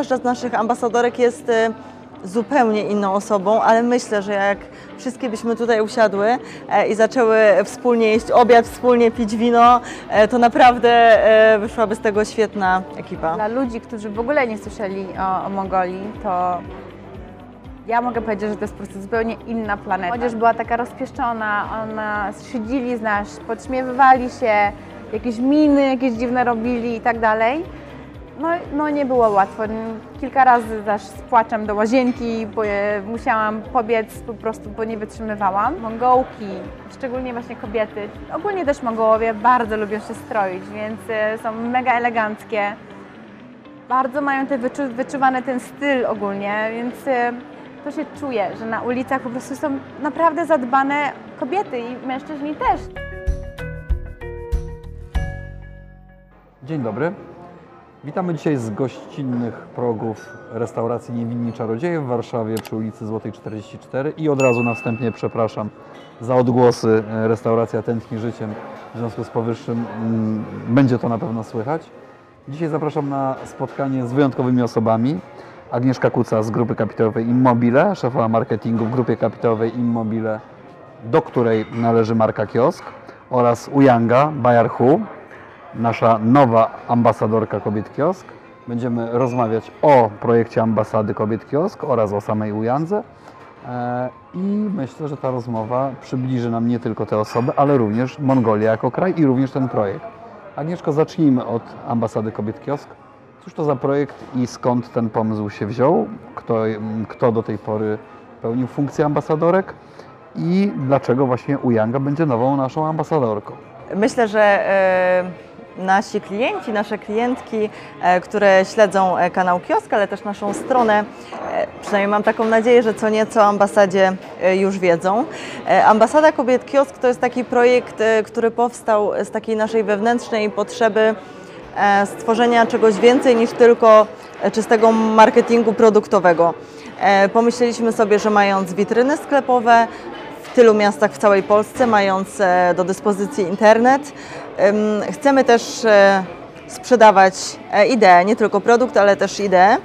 każda z naszych ambasadorek jest e, zupełnie inną osobą, ale myślę, że jak wszystkie byśmy tutaj usiadły e, i zaczęły wspólnie jeść obiad, wspólnie pić wino, e, to naprawdę e, wyszłaby z tego świetna ekipa. Dla ludzi, którzy w ogóle nie słyszeli o, o Mongolii, to ja mogę powiedzieć, że to jest po prostu zupełnie inna planeta. Młodzież była taka rozpieszczona, ona szydzili z nas, podśmiewywali się, jakieś miny jakieś dziwne robili i tak dalej. No, no nie było łatwo. Kilka razy też z płaczem do łazienki, bo musiałam pobiec po prostu, bo nie wytrzymywałam. Mongołki, szczególnie właśnie kobiety, ogólnie też Mongołowie bardzo lubią się stroić, więc e, są mega eleganckie. Bardzo mają te wyczu, wyczuwany ten styl ogólnie, więc e, to się czuje, że na ulicach po prostu są naprawdę zadbane kobiety i mężczyźni też. Dzień dobry. Witamy dzisiaj z gościnnych progów restauracji Niewinni Czarodzieje w Warszawie przy ulicy Złotej 44 i od razu na wstępie przepraszam za odgłosy. Restauracja tętni życiem. W związku z powyższym mm, będzie to na pewno słychać. Dzisiaj zapraszam na spotkanie z wyjątkowymi osobami. Agnieszka Kuca z grupy kapitałowej Immobile, szefowa marketingu w grupie kapitałowej Immobile, do której należy marka Kiosk oraz Uyanga Bayer Hu, nasza nowa ambasadorka Kobiet Kiosk. Będziemy rozmawiać o projekcie ambasady Kobiet Kiosk oraz o samej Ujandze. E, I myślę, że ta rozmowa przybliży nam nie tylko te osoby, ale również Mongolię jako kraj i również ten projekt. Agnieszko, zacznijmy od ambasady Kobiet Kiosk. Cóż to za projekt i skąd ten pomysł się wziął? Kto, kto do tej pory pełnił funkcję ambasadorek? I dlaczego właśnie Ujanga będzie nową naszą ambasadorką? Myślę, że e, nasi klienci, nasze klientki, e, które śledzą e, kanał Kiosk, ale też naszą stronę, e, przynajmniej mam taką nadzieję, że co nieco o ambasadzie już wiedzą. Ambasada Kobiet Kiosk to jest taki projekt, który powstał z takiej naszej wewnętrznej potrzeby stworzenia czegoś więcej niż tylko czystego marketingu produktowego. Pomyśleliśmy sobie, że mając witryny sklepowe, w tylu miastach w całej Polsce, mając do dyspozycji internet. Chcemy też e, sprzedawać e, ideę, nie tylko produkt, ale też ideę.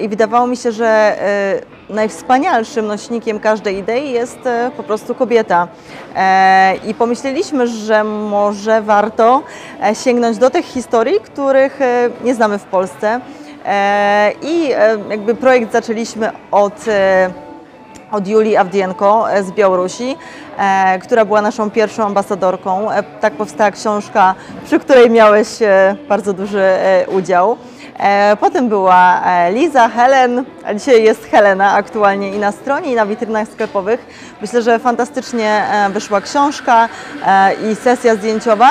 I wydawało mi się, że e, najwspanialszym nośnikiem każdej idei jest po prostu kobieta. I pomyśleliśmy, że może warto sięgnąć do tych historii, których nie znamy w Polsce. I jakby projekt zaczęliśmy od od Julii Awdienko e, z Białorusi, e, która była naszą pierwszą ambasadorką. E, tak powstała książka, przy której miałeś bardzo duży udział. Potem była Liza, Helen, a dzisiaj jest Helena aktualnie i na stronie, i na witrynach sklepowych. Myślę, że fantastycznie wyszła książka i sesja zdjęciowa.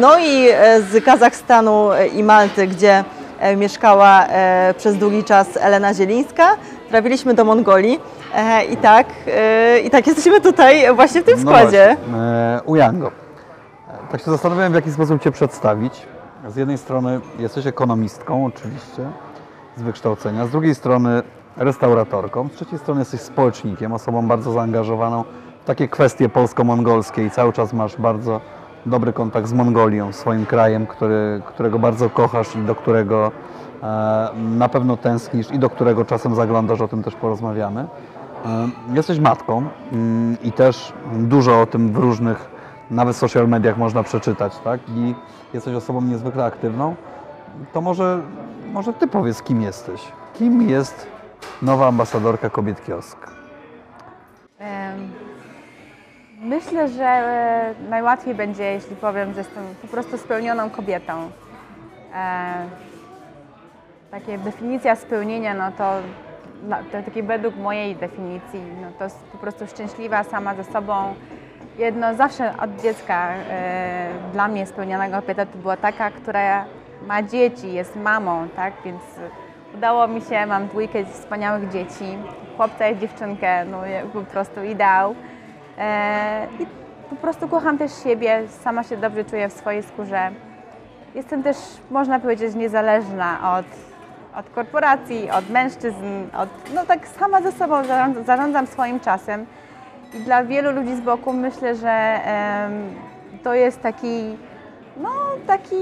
No i z Kazachstanu i Malty, gdzie mieszkała przez długi czas Elena Zielińska. Trafiliśmy do Mongolii e, i tak, e, i tak jesteśmy tutaj właśnie w tym składzie. No właśnie, e, Ujango. E, Tak się zastanawiałem, w jaki sposób Cię przedstawić. Z jednej strony jesteś ekonomistką, oczywiście, z wykształcenia, z drugiej strony restauratorką, z trzeciej strony jesteś społecznikiem, osobą bardzo zaangażowaną w takie kwestie polsko-mongolskie i cały czas masz bardzo dobry kontakt z Mongolią, swoim krajem, który, którego bardzo kochasz i do którego na pewno tęsknisz i do którego czasem zaglądasz, o tym też porozmawiamy. E, Jesteś matką mm, i też dużo o tym w różnych, nawet social mediach można przeczytać, tak? I jesteś osobą niezwykle aktywną. To może, może Ty powiedz, kim jesteś? Kim jest nowa ambasadorka Kobiet Kiosk? Myślę, że e, najłatwiej będzie, jeśli powiem, że jestem po prostu spełnioną kobietą. Takie definicja spełnienia, no to, to takie według mojej definicji, no to jest po prostu szczęśliwa sama ze sobą. Jedno zawsze od dziecka e, dla mnie spełnionego kobieta to była taka, która ma dzieci, jest mamą, tak, więc udało mi się, mam dwójkę wspaniałych dzieci, chłopca i dziewczynkę, no po prostu ideał. E, I po prostu kocham też siebie, sama się dobrze czuję w swojej skórze. Jestem też, można powiedzieć, niezależna od, od korporacji, od mężczyzn, od, no tak sama ze sobą zarządzam, swoim czasem. I dla wielu ludzi z boku myślę, że em, to jest taki no taki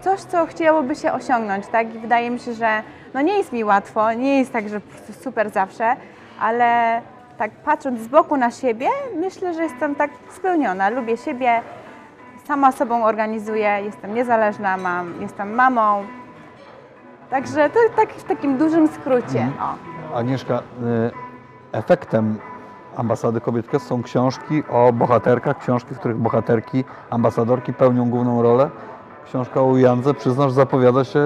coś, co chciałoby się osiągnąć, tak? I wydaje mi się, że no nie jest mi łatwo, nie jest tak, że super zawsze, ale tak patrząc z boku na siebie, myślę, że jestem tak spełniona. Lubię siebie, sama sobą organizuję, jestem niezależna, mam, jestem mamą. Także to tak w takim dużym skrócie. Mhm. O. Agnieszka, y, efektem Ambasady Kobiet Kios są książki o bohaterkach, książki, w których bohaterki, ambasadorki pełnią główną rolę. Książka o Jandze, przyznasz, zapowiada się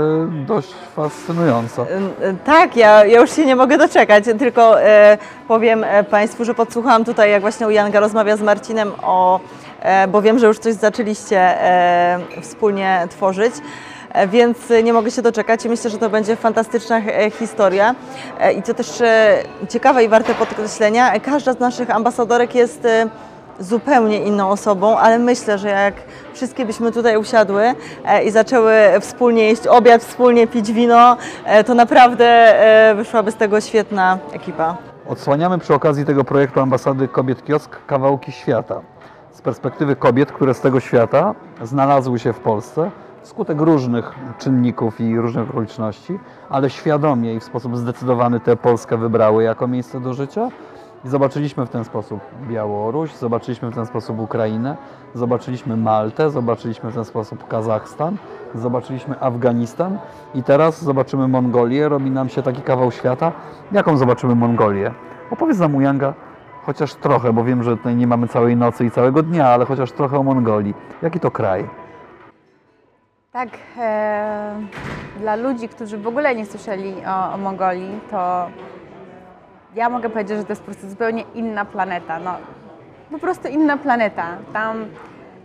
dość fascynująco. Y, y, Tak, ja, ja już się nie mogę doczekać, tylko e, powiem Państwu, że podsłuchałam tutaj, jak właśnie Janka rozmawia z Marcinem o, e, bo wiem, że już coś zaczęliście e, wspólnie tworzyć. Więc nie mogę się doczekać i myślę, że to będzie fantastyczna e, historia. E, I co też e, ciekawe i warte podkreślenia, każda z naszych ambasadorek jest zupełnie inną osobą, ale myślę, że jak wszystkie byśmy tutaj usiadły i zaczęły wspólnie jeść obiad, wspólnie pić wino, to naprawdę wyszłaby z tego świetna ekipa. Odsłaniamy przy okazji tego projektu Ambasady Kobiet Kiosk kawałki świata. Z perspektywy kobiet, które z tego świata znalazły się w Polsce wskutek różnych czynników i różnych okoliczności, ale świadomie i w sposób zdecydowany tę Polskę wybrały jako miejsce do życia. I zobaczyliśmy w ten sposób Białoruś, zobaczyliśmy w ten sposób Ukrainę, zobaczyliśmy Maltę, zobaczyliśmy w ten sposób Kazachstan, zobaczyliśmy Afganistan i teraz zobaczymy Mongolię. Robi nam się taki kawał świata. Jaką zobaczymy Mongolię? Opowiedz nam Ujanga chociaż trochę, bo wiem, że tutaj nie mamy całej nocy i całego dnia, ale chociaż trochę o Mongolii. Jaki to kraj? Tak, e, dla ludzi, którzy w ogóle nie słyszeli o, o Mongolii, to ja mogę powiedzieć, że to jest po prostu zupełnie inna planeta. No, po prostu inna planeta. Tam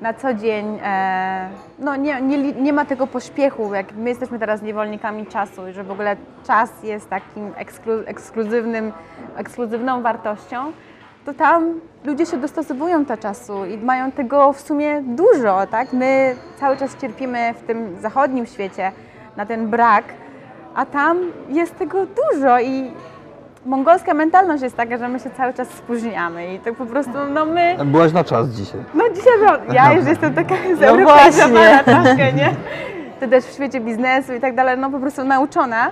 na co dzień e, no, nie, nie, nie ma tego pośpiechu, jak my jesteśmy teraz niewolnikami czasu i że w ogóle czas jest takim eksklu, ekskluzywnym, ekskluzywną wartością, to tam ludzie się dostosowują do czasu i mają tego w sumie dużo, tak? My cały czas cierpimy w tym zachodnim świecie na ten brak, a tam jest tego dużo i mongolska mentalność jest taka, że my się cały czas spóźniamy i tak po prostu, no my, Byłaś na czas dzisiaj. no dzisiaj, no, ja już jestem taka zeuropeizowana troszkę, nie? To też w świecie biznesu i tak dalej, no po prostu nauczona,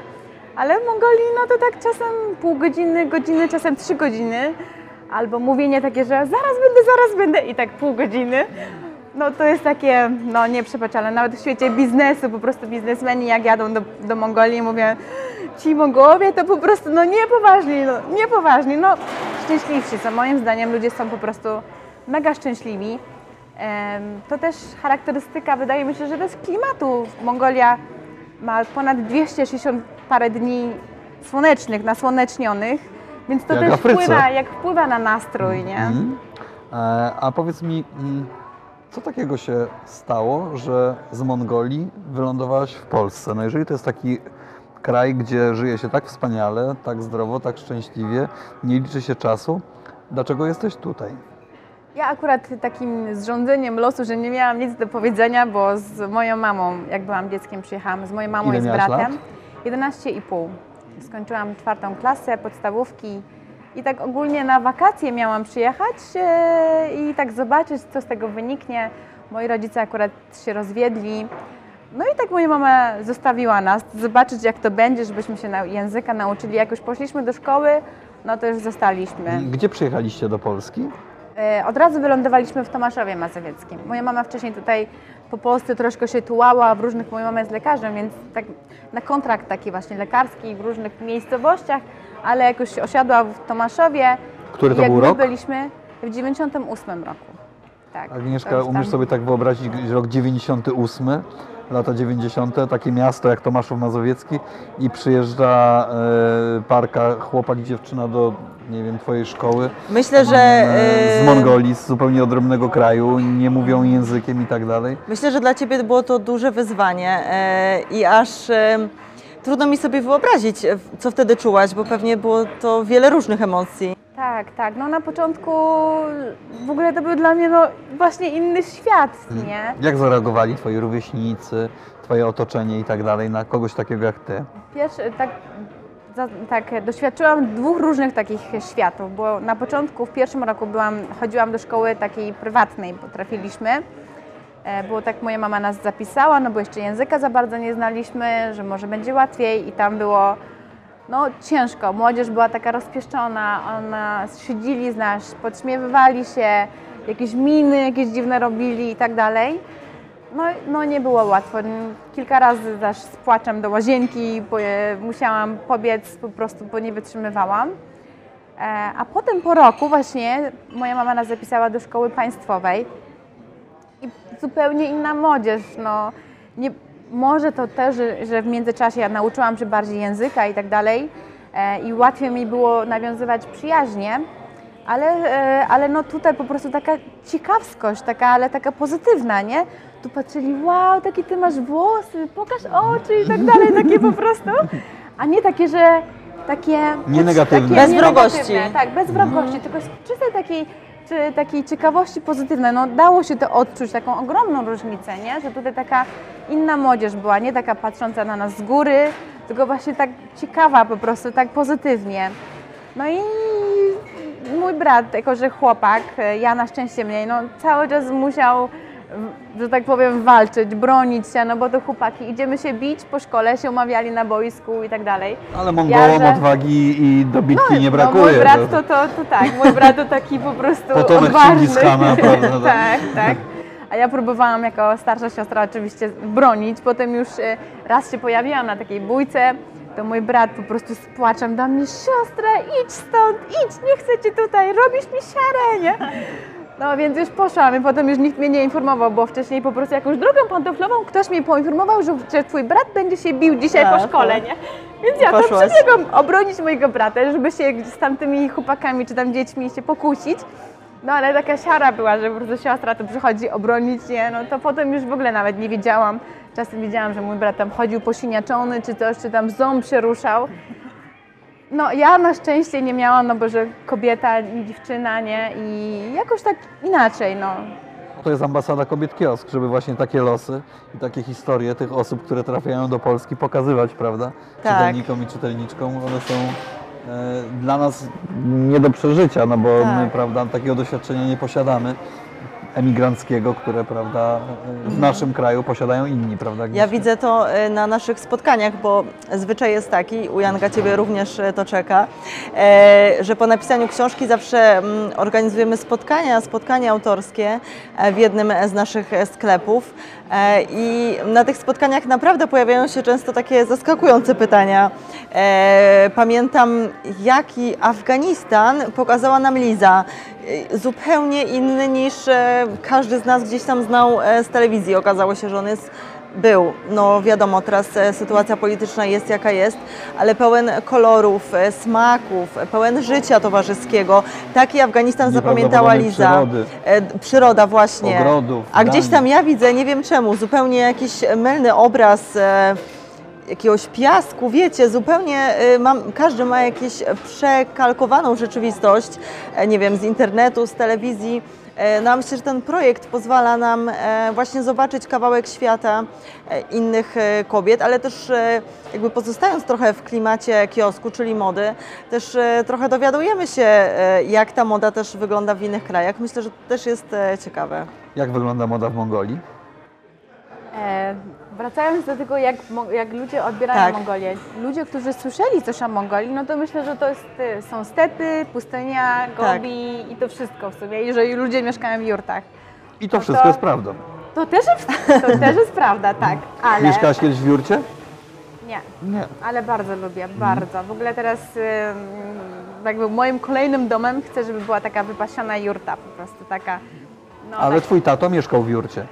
ale w Mongolii, no to tak czasem pół godziny, godziny, czasem trzy godziny, albo mówienie takie, że zaraz będę, zaraz będę i tak pół godziny. No to jest takie, no nieprzebaczalne. Nawet w świecie biznesu, po prostu biznesmeni jak jadą do, do Mongolii mówię, ci Mongołowie to po prostu, no niepoważni, no niepoważni, no szczęśliwsi są. Moim zdaniem ludzie są po prostu mega szczęśliwi. To też charakterystyka, wydaje mi się, że to klimatu. Mongolia ma ponad 260 parę dni słonecznych, nasłonecznionych, więc to Jak też Afryce. wpływa, jak wpływa na nastrój, nie? E, A powiedz mi, mm, co takiego się stało, że z Mongolii wylądowałaś w Polsce? No jeżeli to jest taki kraj, gdzie żyje się tak wspaniale, tak zdrowo, tak szczęśliwie, nie liczy się czasu, dlaczego jesteś tutaj? Ja akurat takim zrządzeniem losu, że nie miałam nic do powiedzenia, bo z moją mamą, jak byłam dzieckiem, przyjechałam z moją mamą Ile i z bratem. lat? 11,5. Skończyłam czwartą klasę podstawówki i tak ogólnie na wakacje miałam przyjechać e, i tak zobaczyć, co z tego wyniknie. Moi rodzice akurat się rozwiedli. No i tak moja mama zostawiła nas, zobaczyć jak to będzie, żebyśmy się języka nauczyli. Jak już poszliśmy do szkoły, no to już zostaliśmy. Gdzie przyjechaliście do Polski? E, Od razu wylądowaliśmy w Tomaszowie Mazowieckim. Moja mama wcześniej tutaj po Polsce troszkę się tułała, w różnych, moja mama jest lekarzem, więc tak na kontrakt taki właśnie lekarski w różnych miejscowościach, ale jakoś osiadła w Tomaszowie. Który to Jak był my rok? byliśmy w 98 roku. Tak. Agnieszka, umiesz sobie tak wyobrazić rok 98, lata 90., takie miasto jak Tomaszów Mazowiecki i przyjeżdża e, parka chłopak i dziewczyna do, nie wiem, twojej szkoły Myślę, że e, z e, Mongolii, z zupełnie odrębnego kraju, nie mówią językiem i tak dalej. Myślę, że dla Ciebie było to duże wyzwanie e, i aż trudno mi sobie wyobrazić, co wtedy czułaś, bo pewnie było to wiele różnych emocji. Tak, tak. No na początku w ogóle to był dla mnie no, właśnie inny świat, Mhm. nie? Jak zareagowali twoi rówieśnicy, twoje otoczenie i tak dalej na kogoś takiego jak ty? Pierwszy, tak, za, tak, doświadczyłam dwóch różnych takich światów, bo na początku, w pierwszym roku byłam, chodziłam do szkoły takiej prywatnej, bo trafiliśmy E, Było tak, moja mama nas zapisała, no bo jeszcze języka za bardzo nie znaliśmy, że może będzie łatwiej i tam było no ciężko. Młodzież była taka rozpieszczona, ona siedzili z nas, podśmiewywali się, jakieś miny jakieś dziwne robili i tak dalej. No, no nie było łatwo. Kilka razy też z płaczem do łazienki bo, e, musiałam pobiec po prostu, bo nie wytrzymywałam. E, a potem po roku właśnie moja mama nas zapisała do szkoły państwowej i zupełnie inna młodzież. No, nie, może to też, że- w międzyczasie ja nauczyłam się bardziej języka i tak dalej e, i łatwiej mi było nawiązywać przyjaźnie, ale, e, ale no tutaj po prostu taka ciekawskość, taka, ale taka pozytywna, nie? Tu patrzyli, wow, takie ty masz włosy, pokaż oczy i tak dalej, takie po prostu, a nie takie, że takie... Nie negatywne. takie Bez wrogości. Tak, bez wrogości, tylko z czystej takiej, czy takiej ciekawości pozytywnej. No dało się to odczuć, taką ogromną różnicę, nie? Że tutaj taka inna młodzież była, nie taka patrząca na nas z góry, tylko właśnie tak ciekawa po prostu, tak pozytywnie. No i mój brat, jako że chłopak, e, ja na szczęście mniej, no cały czas musiał, że tak powiem, walczyć, bronić się, no bo to chłopaki, idziemy się bić po szkole, się umawiali na boisku i tak dalej. Ale Mongołom że- odwagi i dobitki nie brakuje. No, mój brat to- to, to, tak, mój brat to taki po prostu Potomek odważny. Chingis-Khana, prawda, tak. tak, tak. A ja próbowałam jako starsza siostra oczywiście bronić. Potem już e, raz się pojawiłam na takiej bójce, to mój brat po prostu z płaczem do mnie, siostra, idź stąd, idź, nie chcę cię tutaj, robisz mi siarę, nie? No więc już poszłam i potem już nikt mnie nie informował, bo wcześniej po prostu jakąś drogą pantoflową ktoś mnie poinformował, że, że twój brat będzie się bił dzisiaj Tak, po szkole, tak. nie? Więc ja tam Poszłaś. przebiegłam obronić mojego brata, żeby się z tamtymi chłopakami czy tam dziećmi się pokusić. No ale taka siara była, że po prostu siostra tu przychodzi obronić je, no to potem już w ogóle nawet nie wiedziałam. Czasem widziałam, że mój brat tam chodził posiniaczony czy coś, czy tam ząb się ruszał. No ja na szczęście nie miałam, no bo że kobieta, dziewczyna, nie? I jakoś tak inaczej, no. To jest ambasada Kobiet Kiosk, żeby właśnie takie losy i takie historie tych osób, które trafiają do Polski pokazywać, prawda? Tak. Czytelnikom i czytelniczkom. One są e, dla nas nie do przeżycia, no bo Tak. my, prawda, takiego doświadczenia nie posiadamy emigranckiego, które, prawda, w naszym kraju posiadają inni, prawda? Ja widzę to e, na naszych spotkaniach, bo zwyczaj jest taki, u Janka Ciebie również e, to czeka, e, że po napisaniu książki zawsze mm, organizujemy spotkania, spotkania autorskie w jednym z naszych sklepów i na tych spotkaniach naprawdę pojawiają się często takie zaskakujące pytania. E, Pamiętam, jaki Afganistan pokazała nam Liza. E, Zupełnie inny niż e, każdy z nas gdzieś tam znał e, z telewizji. Okazało się, że on jest był. No wiadomo, teraz e, sytuacja polityczna jest jaka jest, ale pełen kolorów, e, smaków, e, pełen życia towarzyskiego. Taki Afganistan zapamiętała Liza. przyrody. Przyroda właśnie. Ogrodów, A gdzieś tam ja widzę, nie wiem czemu, zupełnie jakiś mylny obraz jakiegoś piasku, wiecie, zupełnie mam, każdy ma jakąś przekalkowaną rzeczywistość, nie wiem, z internetu, z telewizji. E, No, a myślę, że ten projekt pozwala nam e, właśnie zobaczyć kawałek świata e, innych kobiet, ale też jakby pozostając trochę w klimacie kiosku, czyli mody, też trochę dowiadujemy się, jak ta moda też wygląda w innych krajach. Myślę, że to też jest ciekawe. Jak wygląda moda w Mongolii? E, wracając do tego, jak, jak ludzie odbierają Tak. Mongolię. Ludzie, którzy słyszeli coś o Mongolii, no to myślę, że to jest, e, są stepy, pustynia, Tak. gobi i to wszystko w sumie. I że ludzie mieszkają w jurtach. I to No wszystko to- jest prawdą. To też jest, to też jest prawda, tak. Ale Mieszkałaś kiedyś w Jurcie? nie, Nie. ale bardzo lubię, bardzo. W ogóle teraz jakby moim kolejnym domem chcę, żeby była taka wypasiona jurta po prostu taka. No, Ale tak, twój tato mieszkał w Jurcie.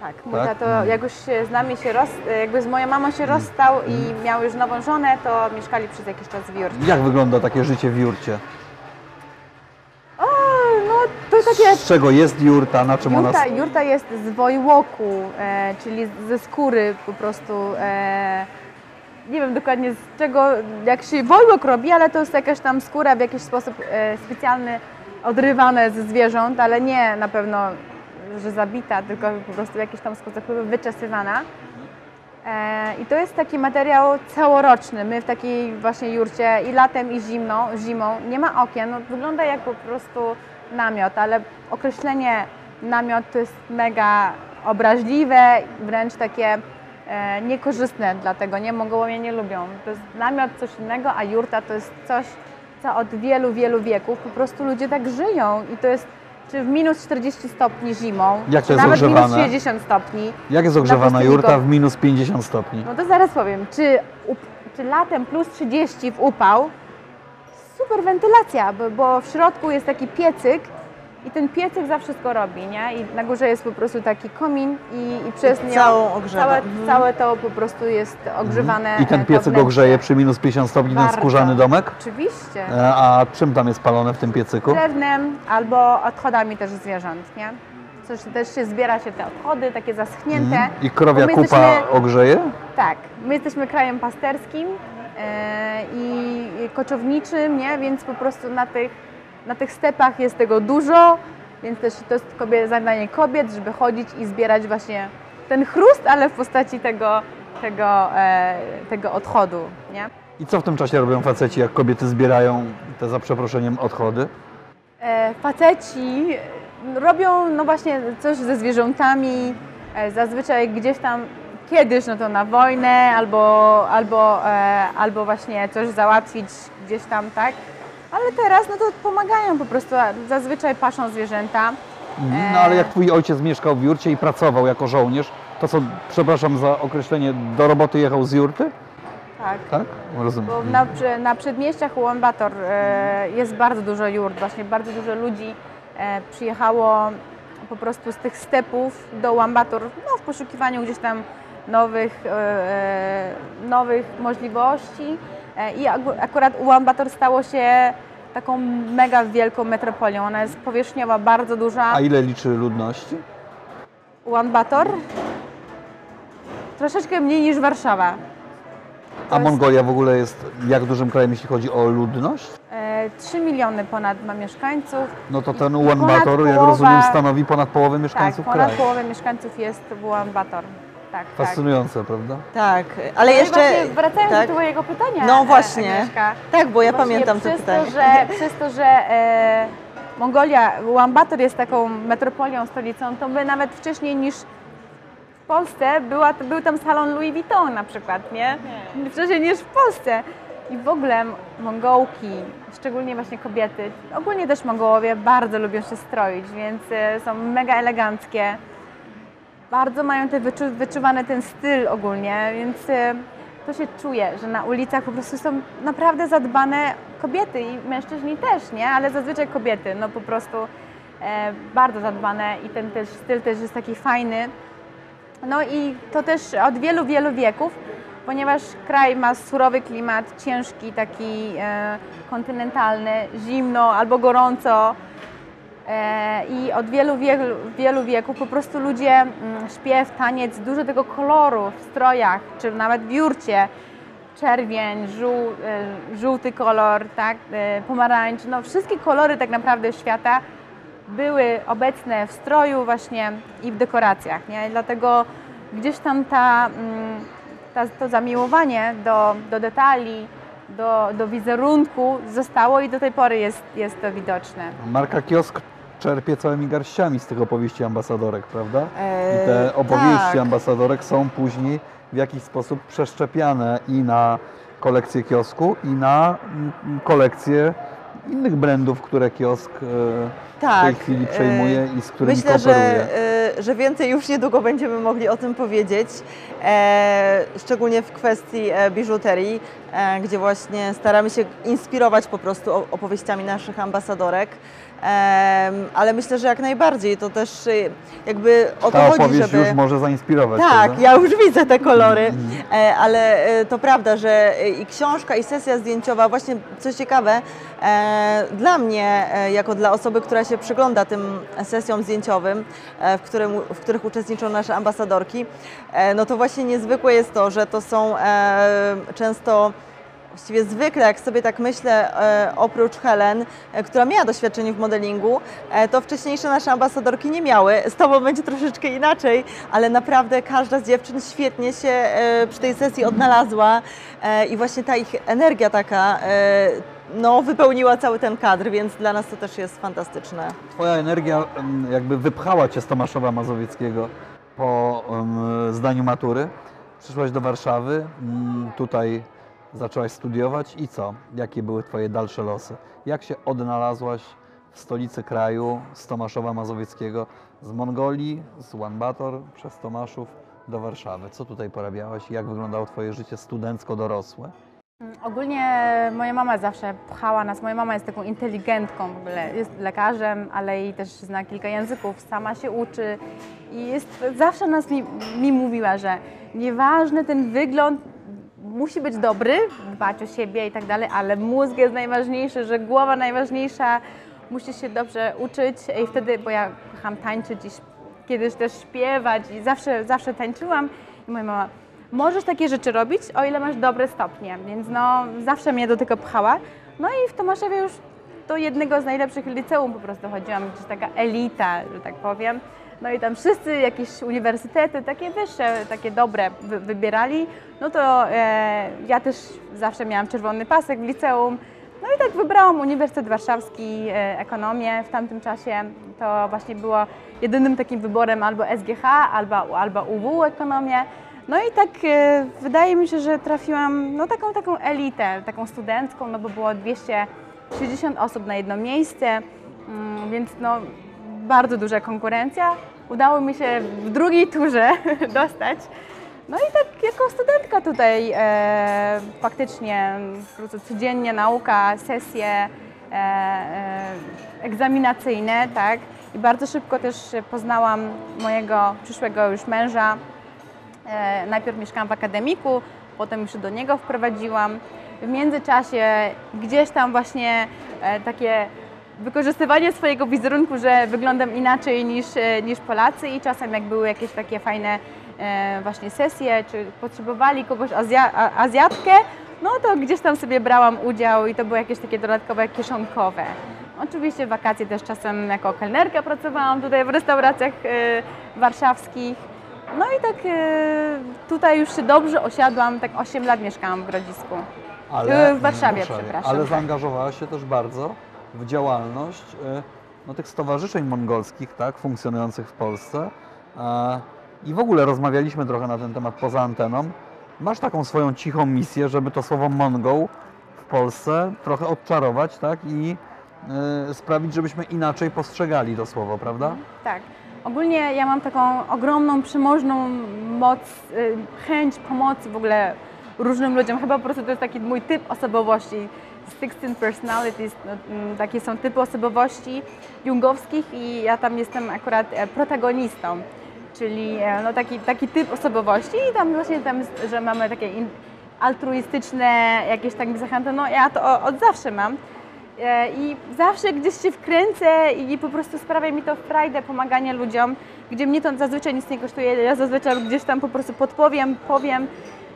Tak, mój tak? tato, jak już się z nami się roz, jakby z moją mamą się rozstał i miał już nową żonę, to mieszkali przez jakiś czas w jurcie. Jak wygląda takie życie w Jurcie? O, no to takie Z czego jest Jurta, na czym ona... Jurta, jurta jest z wojłoku, e, czyli ze skóry po prostu. E, nie wiem dokładnie z czego, jak się wojłok robi, ale to jest jakaś tam skóra w jakiś sposób e, specjalny, odrywane ze zwierząt, ale nie na pewno, że zabita, tylko po prostu w jakiś tam sposób wyczesywana. E, I to jest taki materiał całoroczny. My w takiej właśnie jurcie i latem, i zimną, zimą nie ma okien. No, wygląda jak po prostu namiot, ale określenie namiot to jest mega obraźliwe, wręcz takie e, niekorzystne, dlatego nie Mongołowie nie lubią. To jest namiot coś innego, a jurta to jest coś, co od wielu, wielu wieków po prostu ludzie tak żyją i to jest czy w minus 40 stopni zimą, Jak to jest nawet minus ogrzewane? 60 stopni. Jak jest Na ogrzewana pustyni jurta w minus 50 stopni? No to zaraz powiem, czy, up, czy latem plus 30 w upał, super wentylacja, bo, bo w środku jest taki piecyk i ten piecyk za wszystko robi, nie? I na górze jest po prostu taki komin i, i przez nią całą ogrzewa. całe, Mhm. całe to po prostu jest ogrzewane. I ten e, piecyk wnętrze. ogrzeje przy minus 50 stopni ten Bardzo. skórzany domek? Oczywiście. E, A czym tam jest palone w tym piecyku? Drewnem albo odchodami też zwierząt, nie? Coś też się zbiera się te odchody, takie zaschnięte. Mhm. I krowia Bo my kupa jesteśmy- ogrzeje? Tak, my jesteśmy krajem pasterskim e, i i koczowniczym, nie? więc po prostu na tych, na tych stepach jest tego dużo, więc też to jest kobie, zadanie kobiet, żeby chodzić i zbierać właśnie ten chrust, ale w postaci tego, tego, e, tego odchodu. Nie? I co w tym czasie robią faceci, jak kobiety zbierają te za przeproszeniem odchody? E, faceci robią no właśnie coś ze zwierzętami, e, zazwyczaj gdzieś tam kiedyś no to na wojnę albo, albo, e, albo właśnie coś załatwić gdzieś tam, tak? Ale teraz no to pomagają po prostu, zazwyczaj paszą zwierzęta. Mhm. No ale jak twój ojciec mieszkał w jurcie i pracował jako żołnierz, to co, przepraszam za określenie, do roboty jechał z jurty? Tak. Tak? Rozumiem. Bo na, na przedmieściach Ulaanbaatar e, jest bardzo dużo jurt, właśnie bardzo dużo ludzi e, przyjechało po prostu z tych stepów do Ulaanbaatar no, w poszukiwaniu gdzieś tam nowych, e, e, nowych możliwości i ak- akurat Ulaanbaatar stało się taką mega wielką metropolią. Ona jest powierzchniowa, bardzo duża. A ile liczy ludności? Ulaanbaatar troszeczkę mniej niż Warszawa. A jest- Mongolia w ogóle jest jak dużym krajem, jeśli chodzi o ludność? E, 3 miliony ponad ma mieszkańców. No to ten Ponad Ulaanbaatar, jak rozumiem, stanowi ponad połowę mieszkańców tak, ponad kraju. połowę mieszkańców jest w Ulaanbaatar. Tak, tak. Fascynujące, prawda? Tak, ale No jeszcze... właśnie wracając tak? do Twojego pytania. No właśnie. Agnieszka. Tak, bo ja Właśnie pamiętam to przez pytanie. To, że, przez to, że e, Mongolia, Ulaanbaatar jest taką metropolią, stolicą, to my nawet wcześniej niż w Polsce była, był tam salon Louis Vuitton na przykład, nie? Wcześniej niż w Polsce. I w ogóle Mongołki, szczególnie właśnie kobiety, ogólnie też Mongołowie bardzo lubią się stroić, więc e, są mega eleganckie. Bardzo mają te wyczu, ten styl ogólnie, więc e, to się czuje, że na ulicach po prostu są naprawdę zadbane kobiety i mężczyźni też, nie? Ale zazwyczaj kobiety, no po prostu e, bardzo zadbane i ten też styl też jest taki fajny. No i to też od wielu, wielu wieków, ponieważ kraj ma surowy klimat, ciężki, taki e, kontynentalny, zimno albo gorąco. E, I od wielu, wielu, wielu wieków po prostu ludzie mm, śpiew, taniec, dużo tego koloru w strojach, czy nawet w jurcie, czerwień, żół, e, żółty kolor, tak, e, pomarańcz, no wszystkie kolory tak naprawdę świata były obecne w stroju właśnie i w dekoracjach, nie? Dlatego gdzieś tam ta, mm, ta, to zamiłowanie do, do detali, do, do wizerunku zostało i do tej pory jest, jest to widoczne. Marka Kiosk czerpie całymi garściami z tych opowieści ambasadorek, prawda? I Eee, te opowieści tak. ambasadorek są później w jakiś sposób przeszczepiane i na kolekcję kiosku, i na mm, kolekcję innych brandów, które kiosk e, w tej Tak, chwili przejmuje i z którymi Myślę, kooperuje. że, że więcej już niedługo będziemy mogli o tym powiedzieć, e, szczególnie w kwestii e, biżuterii, e, gdzie właśnie staramy się inspirować po prostu opowieściami naszych ambasadorek. Ale myślę, że jak najbardziej to też y, jakby o to Ta chodzi, żeby... już może zainspirować. Tak, prawda? ja już widzę te kolory, e, ale e, to prawda, że e, i książka, i sesja zdjęciowa, właśnie co ciekawe, dla mnie, jako dla osoby, która się przygląda tym sesjom zdjęciowym, w, którym, w których uczestniczą nasze ambasadorki, no to właśnie niezwykłe jest to, że to są często Właściwie zwykle, jak sobie tak myślę, e, oprócz Helen, e, która miała doświadczenie w modelingu, e, to wcześniejsze nasze ambasadorki nie miały. Z Tobą będzie troszeczkę inaczej, ale naprawdę każda z dziewczyn świetnie się przy tej sesji odnalazła i właśnie ta ich energia taka no, wypełniła cały ten kadr, więc dla nas to też jest fantastyczne. Twoja energia em, jakby wypchała Cię z Tomaszowa Mazowieckiego po em, zdaniu matury przyszłaś do Warszawy, mm, tutaj zaczęłaś studiować i co? Jakie były Twoje dalsze losy? Jak się odnalazłaś w stolicy kraju z Tomaszowa Mazowieckiego, z Mongolii, z Ulaanbaatar przez Tomaszów do Warszawy? Co tutaj porabiałaś? Jak wyglądało Twoje życie studencko-dorosłe? Ogólnie moja mama zawsze pchała nas. Moja mama jest taką inteligentką w ogóle. Jest lekarzem, ale i też zna kilka języków, sama się uczy i jest, zawsze nas mi, mi mówiła, że nieważny ten wygląd musi być dobry, dbać o siebie i tak dalej, ale mózg jest najważniejszy, że głowa najważniejsza, musisz się dobrze uczyć i wtedy, bo ja kocham tańczyć i kiedyś też śpiewać i zawsze, zawsze tańczyłam i moja mama, możesz takie rzeczy robić, o ile masz dobre stopnie, więc no zawsze mnie do tego pchała. No i w Tomaszowie już do jednego z najlepszych liceum po prostu chodziłam, gdzieś taka elita, że tak powiem. No i tam wszyscy jakieś uniwersytety, takie wyższe, takie dobre wy wybierali. No to e, ja też zawsze miałam czerwony pasek w liceum. No i tak wybrałam Uniwersytet Warszawski, e, ekonomię w tamtym czasie. To właśnie było jedynym takim wyborem albo SGH, albo, albo UW ekonomię. No i tak e, wydaje mi się, że trafiłam no taką taką elitę, taką studencką, no bo było 260 osób na jedno miejsce, mm, więc no bardzo duża konkurencja. Udało mi się w drugiej turze dostać. No i tak jako studentka tutaj e, faktycznie po codziennie nauka, sesje e, e, egzaminacyjne, tak. I bardzo szybko też poznałam mojego przyszłego już męża. E, najpierw mieszkałam w akademiku, potem już do niego wprowadziłam. W międzyczasie gdzieś tam właśnie e, takie wykorzystywanie swojego wizerunku, że wyglądam inaczej niż, e, niż Polacy i czasem jak były jakieś takie fajne e, właśnie sesje, czy potrzebowali kogoś Azja, Azjatkę, no to gdzieś tam sobie brałam udział i to były jakieś takie dodatkowe kieszonkowe. Oczywiście w wakacje też czasem jako kelnerka pracowałam tutaj w restauracjach e, warszawskich. No i tak tutaj już się dobrze osiadłam, tak 8 lat mieszkałam w Grodzisku. E, w Warszawie, przepraszam, Ale zaangażowałaś się też bardzo w działalność e, no, tych stowarzyszeń mongolskich, tak, funkcjonujących w Polsce. E, I w ogóle rozmawialiśmy trochę na ten temat poza anteną. Masz taką swoją cichą misję, żeby to słowo Mongol w Polsce trochę odczarować, tak, i e, sprawić, żebyśmy inaczej postrzegali to słowo, prawda? Tak. Ogólnie ja mam taką ogromną, przemożną moc, y, chęć pomocy w ogóle różnym ludziom. Chyba po prostu to jest taki mój typ osobowości. 16 personalities, no, mm, takie są typy osobowości jungowskich i ja tam jestem akurat e, protagonistą, czyli e, no, taki, taki typ osobowości i tam właśnie tam, że mamy takie in, altruistyczne jakieś tak zachęty, no ja to od zawsze mam. E, I zawsze gdzieś się wkręcę i po prostu sprawia mi to frajdę pomaganie ludziom, gdzie mnie to zazwyczaj nic nie kosztuje. Ja zazwyczaj gdzieś tam po prostu podpowiem, powiem.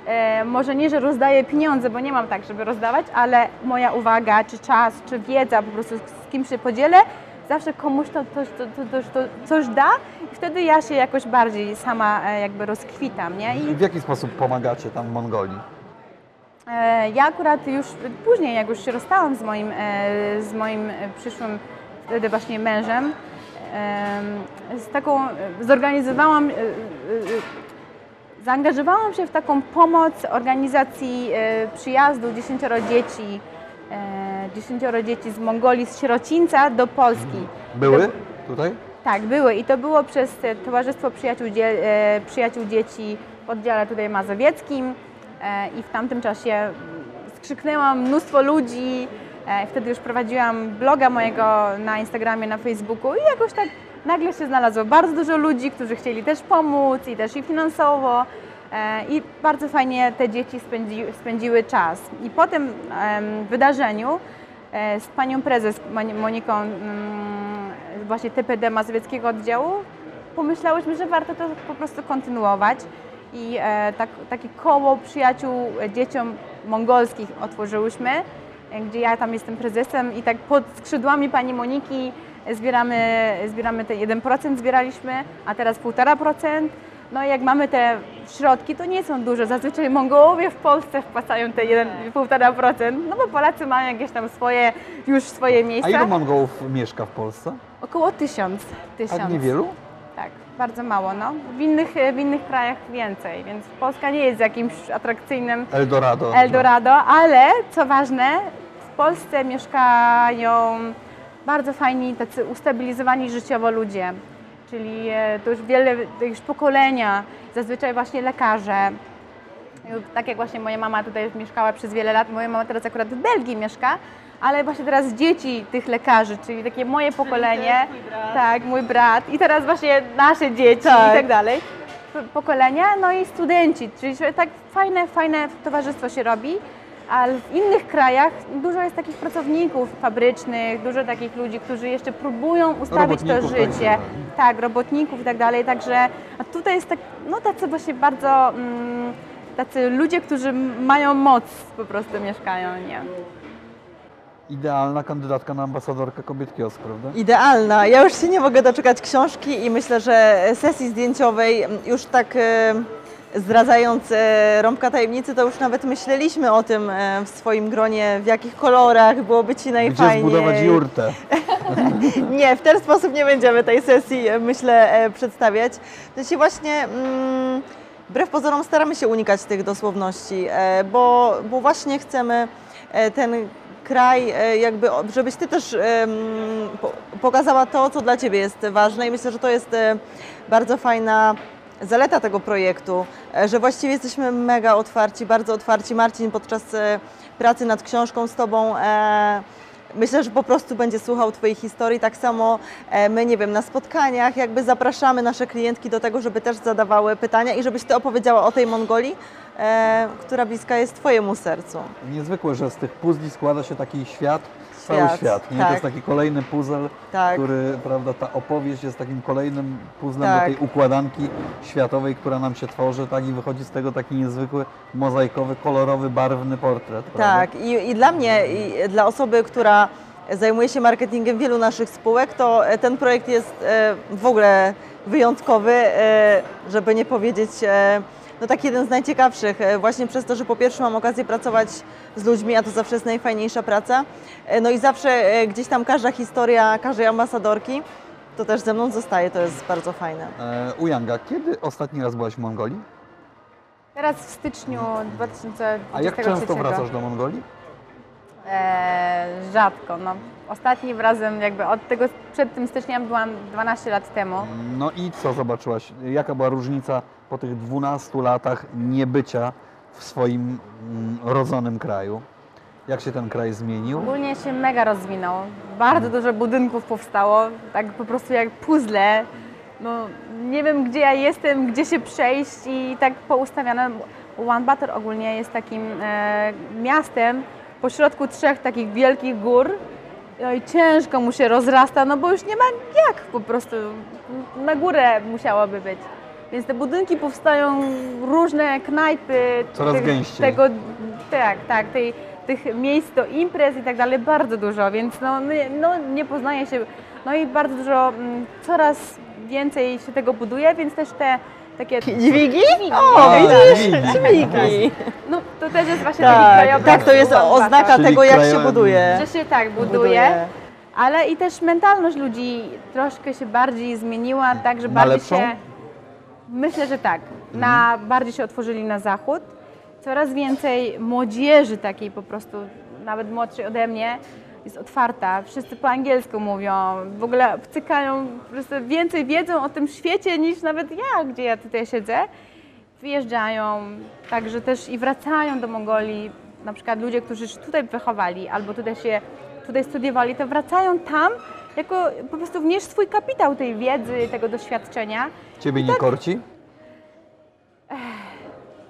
E, może nie, że rozdaję pieniądze, bo nie mam tak, żeby rozdawać, ale moja uwaga, czy czas, czy wiedza, po prostu z, kim się podzielę, zawsze komuś to, to, to, to, coś da i wtedy ja się jakoś bardziej sama e, jakby rozkwitam, nie? I W jaki sposób pomagacie tam w Mongolii? E, Ja akurat już później, jak już się rozstałam z moim, z moim przyszłym wtedy właśnie mężem, em, z taką, zorganizowałam, zaangażowałam się w taką pomoc organizacji e, przyjazdu dziesięcioro dzieci, e, dziesięcioro dzieci z Mongolii, z sierocińca do Polski. Były To- tutaj? tak, były i to było przez e, Towarzystwo Przyjaciół, Dzie- Przyjaciół Dzieci w oddziale tutaj mazowieckim i w tamtym czasie skrzyknęłam mnóstwo ludzi, wtedy już prowadziłam bloga mojego na Instagramie, na Facebooku i jakoś tak nagle się znalazło bardzo dużo ludzi, którzy chcieli też pomóc i też i finansowo. E, i bardzo fajnie te dzieci spędzi, spędziły czas. I po tym wydarzeniu e, z panią prezes Moni- Moniką mm, właśnie TPD Mazowieckiego oddziału pomyślałyśmy, że warto to po prostu kontynuować. I e, tak, takie koło przyjaciół e, dzieciom mongolskich otworzyłyśmy, e, gdzie ja tam jestem prezesem i tak pod skrzydłami pani Moniki zbieramy, zbieramy te 1% zbieraliśmy, a teraz 1,5%. No i jak mamy te środki, to nie są duże. Zazwyczaj Mongołowie w Polsce wpłacają te 1,5%, no bo Polacy mają jakieś tam swoje, już swoje A miejsca. ilu Mongołów mieszka w Polsce? Około tysiąc. tysiąc. Tak niewielu? tak, bardzo mało. No. W, innych, w innych krajach więcej, więc Polska nie jest jakimś atrakcyjnym Eldorado. Eldorado, ale co ważne, Polsce mieszkają bardzo fajni, tacy ustabilizowani życiowo ludzie. Czyli e, to już wiele, to już pokolenia, zazwyczaj właśnie lekarze. Tak jak właśnie moja mama tutaj mieszkała przez wiele lat, moja mama teraz akurat w Belgii mieszka, ale właśnie teraz dzieci tych lekarzy, czyli takie moje pokolenie, brat. tak, mój brat i teraz właśnie nasze dzieci Tak. i tak dalej, p- pokolenia, no i studenci, czyli tak fajne, fajne towarzystwo się robi, ale w innych krajach dużo jest takich pracowników fabrycznych, dużo takich ludzi, którzy jeszcze próbują ustawić to Robotników życie, także. tak, robotników i tak dalej, także a tutaj jest tak, no tacy właśnie bardzo, mm, tacy ludzie, którzy mają moc po prostu mieszkają, nie? Idealna kandydatka na ambasadorkę kobiet kiosk, prawda? Idealna. Ja już się nie mogę doczekać książki i myślę, że sesji zdjęciowej, już tak e, zdradzając rąbka tajemnicy, to już nawet myśleliśmy o tym e, w swoim gronie, w jakich kolorach byłoby Ci Gdzie najfajniej. zbudować jurtę? Nie, w ten sposób nie będziemy tej sesji, e, myślę, e, przedstawiać. W sensie właśnie, mm, wbrew pozorom staramy się unikać tych dosłowności, bo, bo właśnie chcemy ten kraj, jakby, żebyś Ty też po- pokazała to, co dla Ciebie jest ważne i myślę, że to jest bardzo fajna zaleta tego projektu, e, że właściwie jesteśmy mega otwarci, bardzo otwarci. Marcin podczas e, pracy nad książką z Tobą e, Myślę, że po prostu będzie słuchał Twojej historii. Tak samo my, nie wiem, na spotkaniach jakby zapraszamy nasze klientki do tego, żeby też zadawały pytania i żebyś Ty opowiedziała o tej Mongolii, która bliska jest Twojemu sercu. Niezwykłe, że z tych puzli składa się taki świat, cały Świat, świat. Nie? tak. To jest taki kolejny puzzle, Tak. który, prawda, ta opowieść jest takim kolejnym puzzlem Tak. do tej układanki światowej, która nam się tworzy, tak i wychodzi z tego taki niezwykły, mozaikowy, kolorowy, barwny portret. Tak, I, i dla mnie, i dla osoby, która zajmuje się marketingiem wielu naszych spółek, to e, ten projekt jest e, w ogóle wyjątkowy, e, żeby nie powiedzieć, no tak jeden z najciekawszych, e, właśnie przez to, że po pierwsze mam okazję pracować z ludźmi, a to zawsze jest najfajniejsza praca, e, no i zawsze e, gdzieś tam każda historia każdej ambasadorki, to też ze mną zostaje, to jest bardzo fajne. E, Ujanga, kiedy ostatni raz byłaś w Mongolii? Teraz w styczniu 2023 A jak często wracasz do Mongolii? E, rzadko. No. Ostatnim razem jakby od tego, przed tym styczniem byłam 12 lat temu. No i co zobaczyłaś? Jaka była różnica po tych 12 latach niebycia w swoim mm, rodzonym kraju? Jak się ten kraj zmienił? Ogólnie się mega rozwinął. Bardzo dużo budynków powstało, tak po prostu jak puzzle. No, nie wiem, gdzie ja jestem, gdzie się przejść i tak poustawiane. Ulaanbaatar ogólnie jest takim e, miastem pośrodku trzech takich wielkich gór. No i ciężko mu się rozrasta, no bo już nie ma jak po prostu. Na górę musiałoby być. Więc te budynki powstają, różne knajpy. Coraz tych- gęściej. Tego, tak, tak, tej, tych miejsc do imprez i tak dalej bardzo dużo, więc no, nie- no, nie poznaje się. No i bardzo dużo, mm, coraz więcej się tego buduje, więc też te takie... Dźwigi? O, O, tak. widzisz? Dźwigi. Dźwigi. No to też jest właśnie taki Tak, krajobraz. tak, to jest oznaka Czyli tego, jak się buduje. Że się tak buduje, ale i też mentalność ludzi troszkę się bardziej zmieniła, tak, że Na bardziej lepszą? się... Myślę, że tak. Na, bardziej się otworzyli na zachód. Coraz więcej młodzieży takiej po prostu, nawet młodszej ode mnie, jest otwarta. Wszyscy po angielsku mówią, w ogóle wcykają, po prostu więcej wiedzą o tym świecie niż nawet ja, gdzie ja tutaj siedzę. Wyjeżdżają, także też i wracają do Mongolii. Na przykład ludzie, którzy się tutaj wychowali albo tutaj się tutaj studiowali, to wracają tam jako po prostu wnieść swój kapitał tej wiedzy, tego doświadczenia. Ciebie nie korci?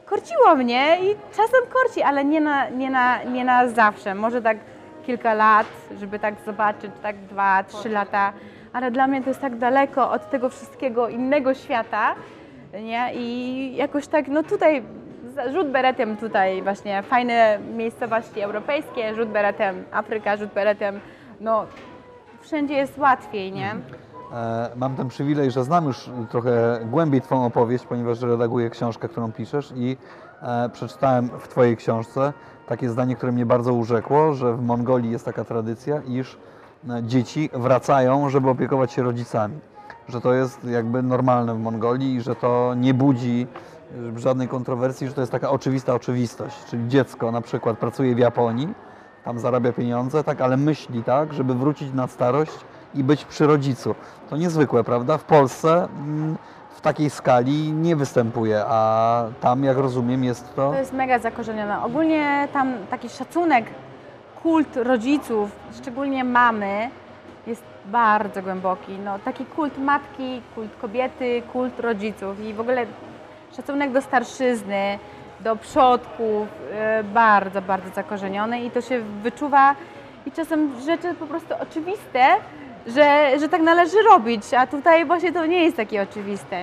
Korciło mnie i czasem korci, ale nie na, nie na, nie na zawsze. Może tak kilka lat, żeby tak zobaczyć, tak dwa, trzy lata, ale dla mnie to jest tak daleko od tego wszystkiego innego świata, nie? I jakoś tak, no tutaj rzut beretem tutaj właśnie fajne miejscowości europejskie, rzut beretem Afryka, rzut beretem, no wszędzie jest łatwiej, nie? E, Mam ten przywilej, że znam już trochę głębiej Twoją opowieść, ponieważ redaguję książkę, którą piszesz i e, przeczytałem w Twojej książce takie zdanie, które mnie bardzo urzekło, że w Mongolii jest taka tradycja, iż e, dzieci wracają, żeby opiekować się rodzicami. że to jest jakby normalne w Mongolii i że to nie budzi y, żadnej kontrowersji, że to jest taka oczywista oczywistość. Czyli dziecko na przykład pracuje w Japonii, tam zarabia pieniądze, tak, ale myśli tak, żeby wrócić na starość i być przy rodzicu. To niezwykłe, prawda? W Polsce mm, w takiej skali nie występuje, a tam, jak rozumiem, jest to... To jest mega zakorzenione. Ogólnie tam taki szacunek, kult rodziców, szczególnie mamy, jest bardzo głęboki. No, taki kult matki, kult kobiety, kult rodziców i w ogóle szacunek do starszyzny, do przodków, e, bardzo, bardzo zakorzeniony i to się wyczuwa i czasem rzeczy po prostu oczywiste, że, że tak należy robić, a tutaj właśnie to nie jest takie oczywiste.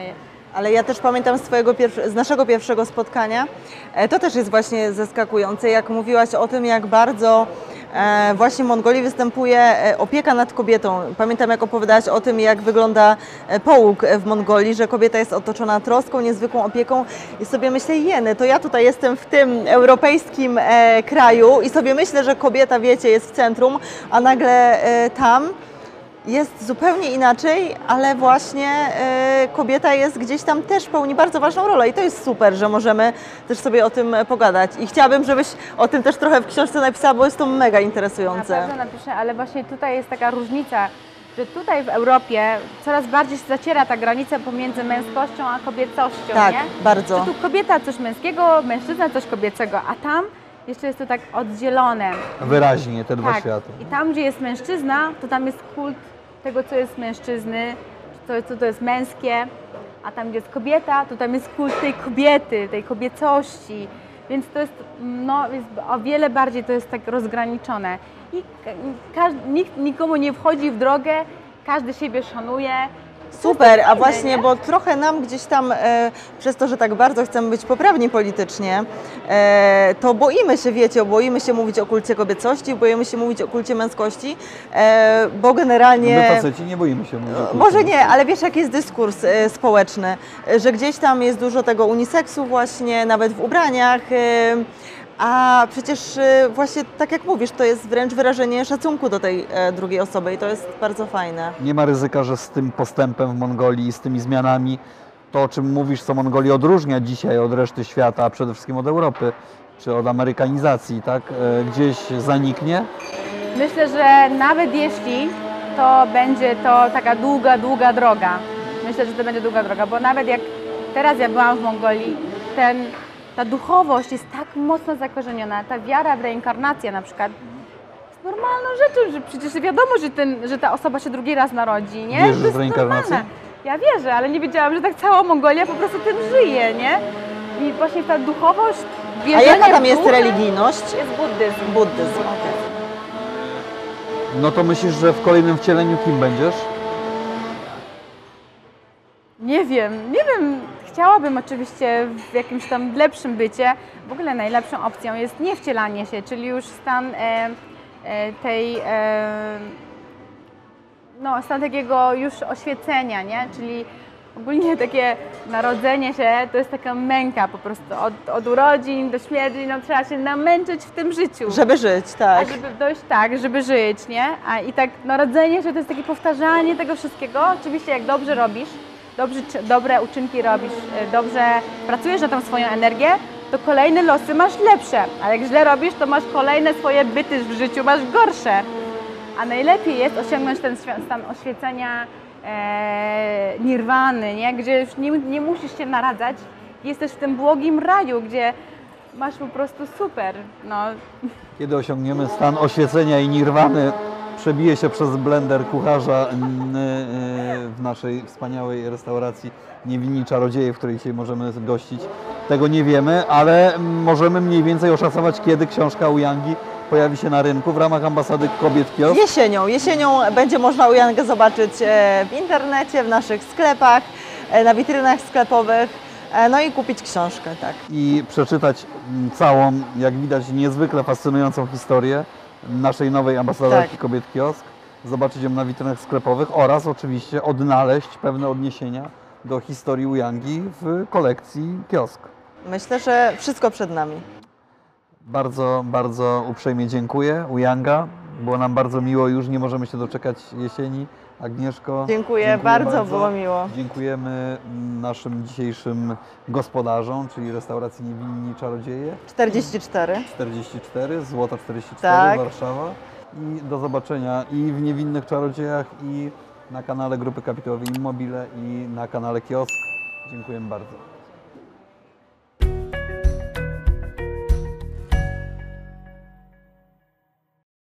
Ale ja też pamiętam z, twojego z naszego pierwszego spotkania, e, to też jest właśnie zaskakujące, jak mówiłaś o tym, jak bardzo e, właśnie w Mongolii występuje e, opieka nad kobietą. Pamiętam, jak opowiadałaś o tym, jak wygląda połóg w Mongolii, że kobieta jest otoczona troską, niezwykłą opieką i sobie myślę, jeny, to ja tutaj jestem w tym europejskim kraju i sobie myślę, że kobieta, wiecie, jest w centrum, a nagle tam jest zupełnie inaczej, ale właśnie e, kobieta jest gdzieś tam też pełni bardzo ważną rolę i to jest super, że możemy też sobie o tym pogadać. I chciałabym, żebyś o tym też trochę w książce napisała, bo jest to mega Na interesujące. pewno napiszę, ale właśnie tutaj jest taka różnica, że tutaj w Europie coraz bardziej się zaciera ta granica pomiędzy męskością a kobiecością, Tak, nie? bardzo. Że tu kobieta coś męskiego, mężczyzna coś kobiecego, a tam jeszcze jest to tak oddzielone. Wyraźnie te dwa Tak. światy. I tam, gdzie jest mężczyzna, to tam jest kult tego, co jest mężczyzny, co, co to jest męskie, a tam, gdzie jest kobieta, to tam jest kult tej kobiety, tej kobiecości. Więc to jest, no, jest o wiele bardziej to jest tak rozgraniczone. I ka- każdy, nikt nikomu nie wchodzi w drogę, każdy siebie szanuje. Super, a właśnie, nie? bo trochę nam gdzieś tam, e, przez to, że tak bardzo chcemy być poprawni politycznie, e, to boimy się, wiecie, boimy się mówić o kulcie kobiecości, boimy się mówić o kulcie męskości, e, bo generalnie... My faceci nie boimy się mówić o kulcie Może nie, ale wiesz, jaki jest dyskurs e, społeczny, że gdzieś tam jest dużo tego uniseksu właśnie, nawet w ubraniach, e, a przecież e, właśnie tak jak mówisz, to jest wręcz wyrażenie szacunku do tej e, drugiej osoby i to jest bardzo fajne. Nie ma ryzyka, że z tym postępem w Mongolii, z tymi zmianami, to o czym mówisz, co Mongolię odróżnia dzisiaj od reszty świata, a przede wszystkim od Europy, czy od amerykanizacji, tak, e, gdzieś zaniknie. Myślę, że nawet jeśli to będzie to taka długa, długa droga. Myślę, że to będzie długa droga, bo nawet jak teraz ja byłam w Mongolii, ten, ta duchowość jest tak mocno zakorzeniona, ta wiara w reinkarnację na przykład jest normalną rzeczą, że przecież wiadomo, że, ten, że ta osoba się drugi raz narodzi, nie? Wierzysz To jest w reinkarnację? normalne. Ja wierzę, ale nie wiedziałam, że tak cała Mongolia po prostu tym żyje, nie? I właśnie ta duchowość, A jaka tam jest religijność? Jest buddyzm. Buddyzm. No to myślisz, że w kolejnym wcieleniu kim będziesz? Nie wiem, nie wiem. Chciałabym oczywiście w jakimś tam lepszym bycie. W ogóle najlepszą opcją jest nie wcielanie się, czyli już stan e, e, tej, e, no stan takiego już oświecenia, nie? Czyli ogólnie takie narodzenie się to jest taka męka po prostu od, od urodzin do śmierci, no trzeba się namęczyć w tym życiu. Żeby żyć, A tak. żeby dojść tak, żeby żyć, nie? A i tak narodzenie się to jest takie powtarzanie tego wszystkiego. Oczywiście jak dobrze robisz, dobrze, dobre uczynki robisz, y, dobrze pracujesz na tą swoją energię, to kolejne losy masz lepsze. A jak źle robisz, to masz kolejne swoje byty w życiu, masz gorsze. A najlepiej jest osiągnąć ten stan oświecenia e, nirwany, nie? gdzie już nie, nie musisz się naradzać. Jesteś w tym błogim raju, gdzie masz po prostu super. No, Kiedy osiągniemy stan oświecenia i nirwany, przebije się przez blender kucharza w naszej wspaniałej restauracji Niewinni Czarodzieje, w której dzisiaj możemy gościć. Tego nie wiemy, ale możemy mniej więcej oszacować, kiedy książka Uyangi pojawi się na rynku w ramach ambasady Kobiet Kiosk. Jesienią. Jesienią będzie można Ujangę zobaczyć e, w internecie, w naszych sklepach, e, na witrynach sklepowych, e, no i kupić książkę, tak. i przeczytać całą, jak widać, niezwykle fascynującą historię naszej nowej ambasadorki Tak. Kobiet Kiosk, zobaczyć ją na witrynach sklepowych oraz oczywiście odnaleźć pewne odniesienia do historii Uyangi w kolekcji Kiosk. Myślę, że wszystko przed nami. Bardzo, bardzo uprzejmie dziękuję. Uyanga, Było nam bardzo miło, już nie możemy się doczekać jesieni. Agnieszko. Dziękuję, bardzo było miło. Dziękujemy naszym dzisiejszym gospodarzom, czyli restauracji Niewinni Czarodzieje 44. 44, Złota 44, Tak. Warszawa. I do zobaczenia i w Niewinnych Czarodziejach, i na kanale Grupy Kapitałowej Immobile, i na kanale Kiosk. Dziękujemy bardzo.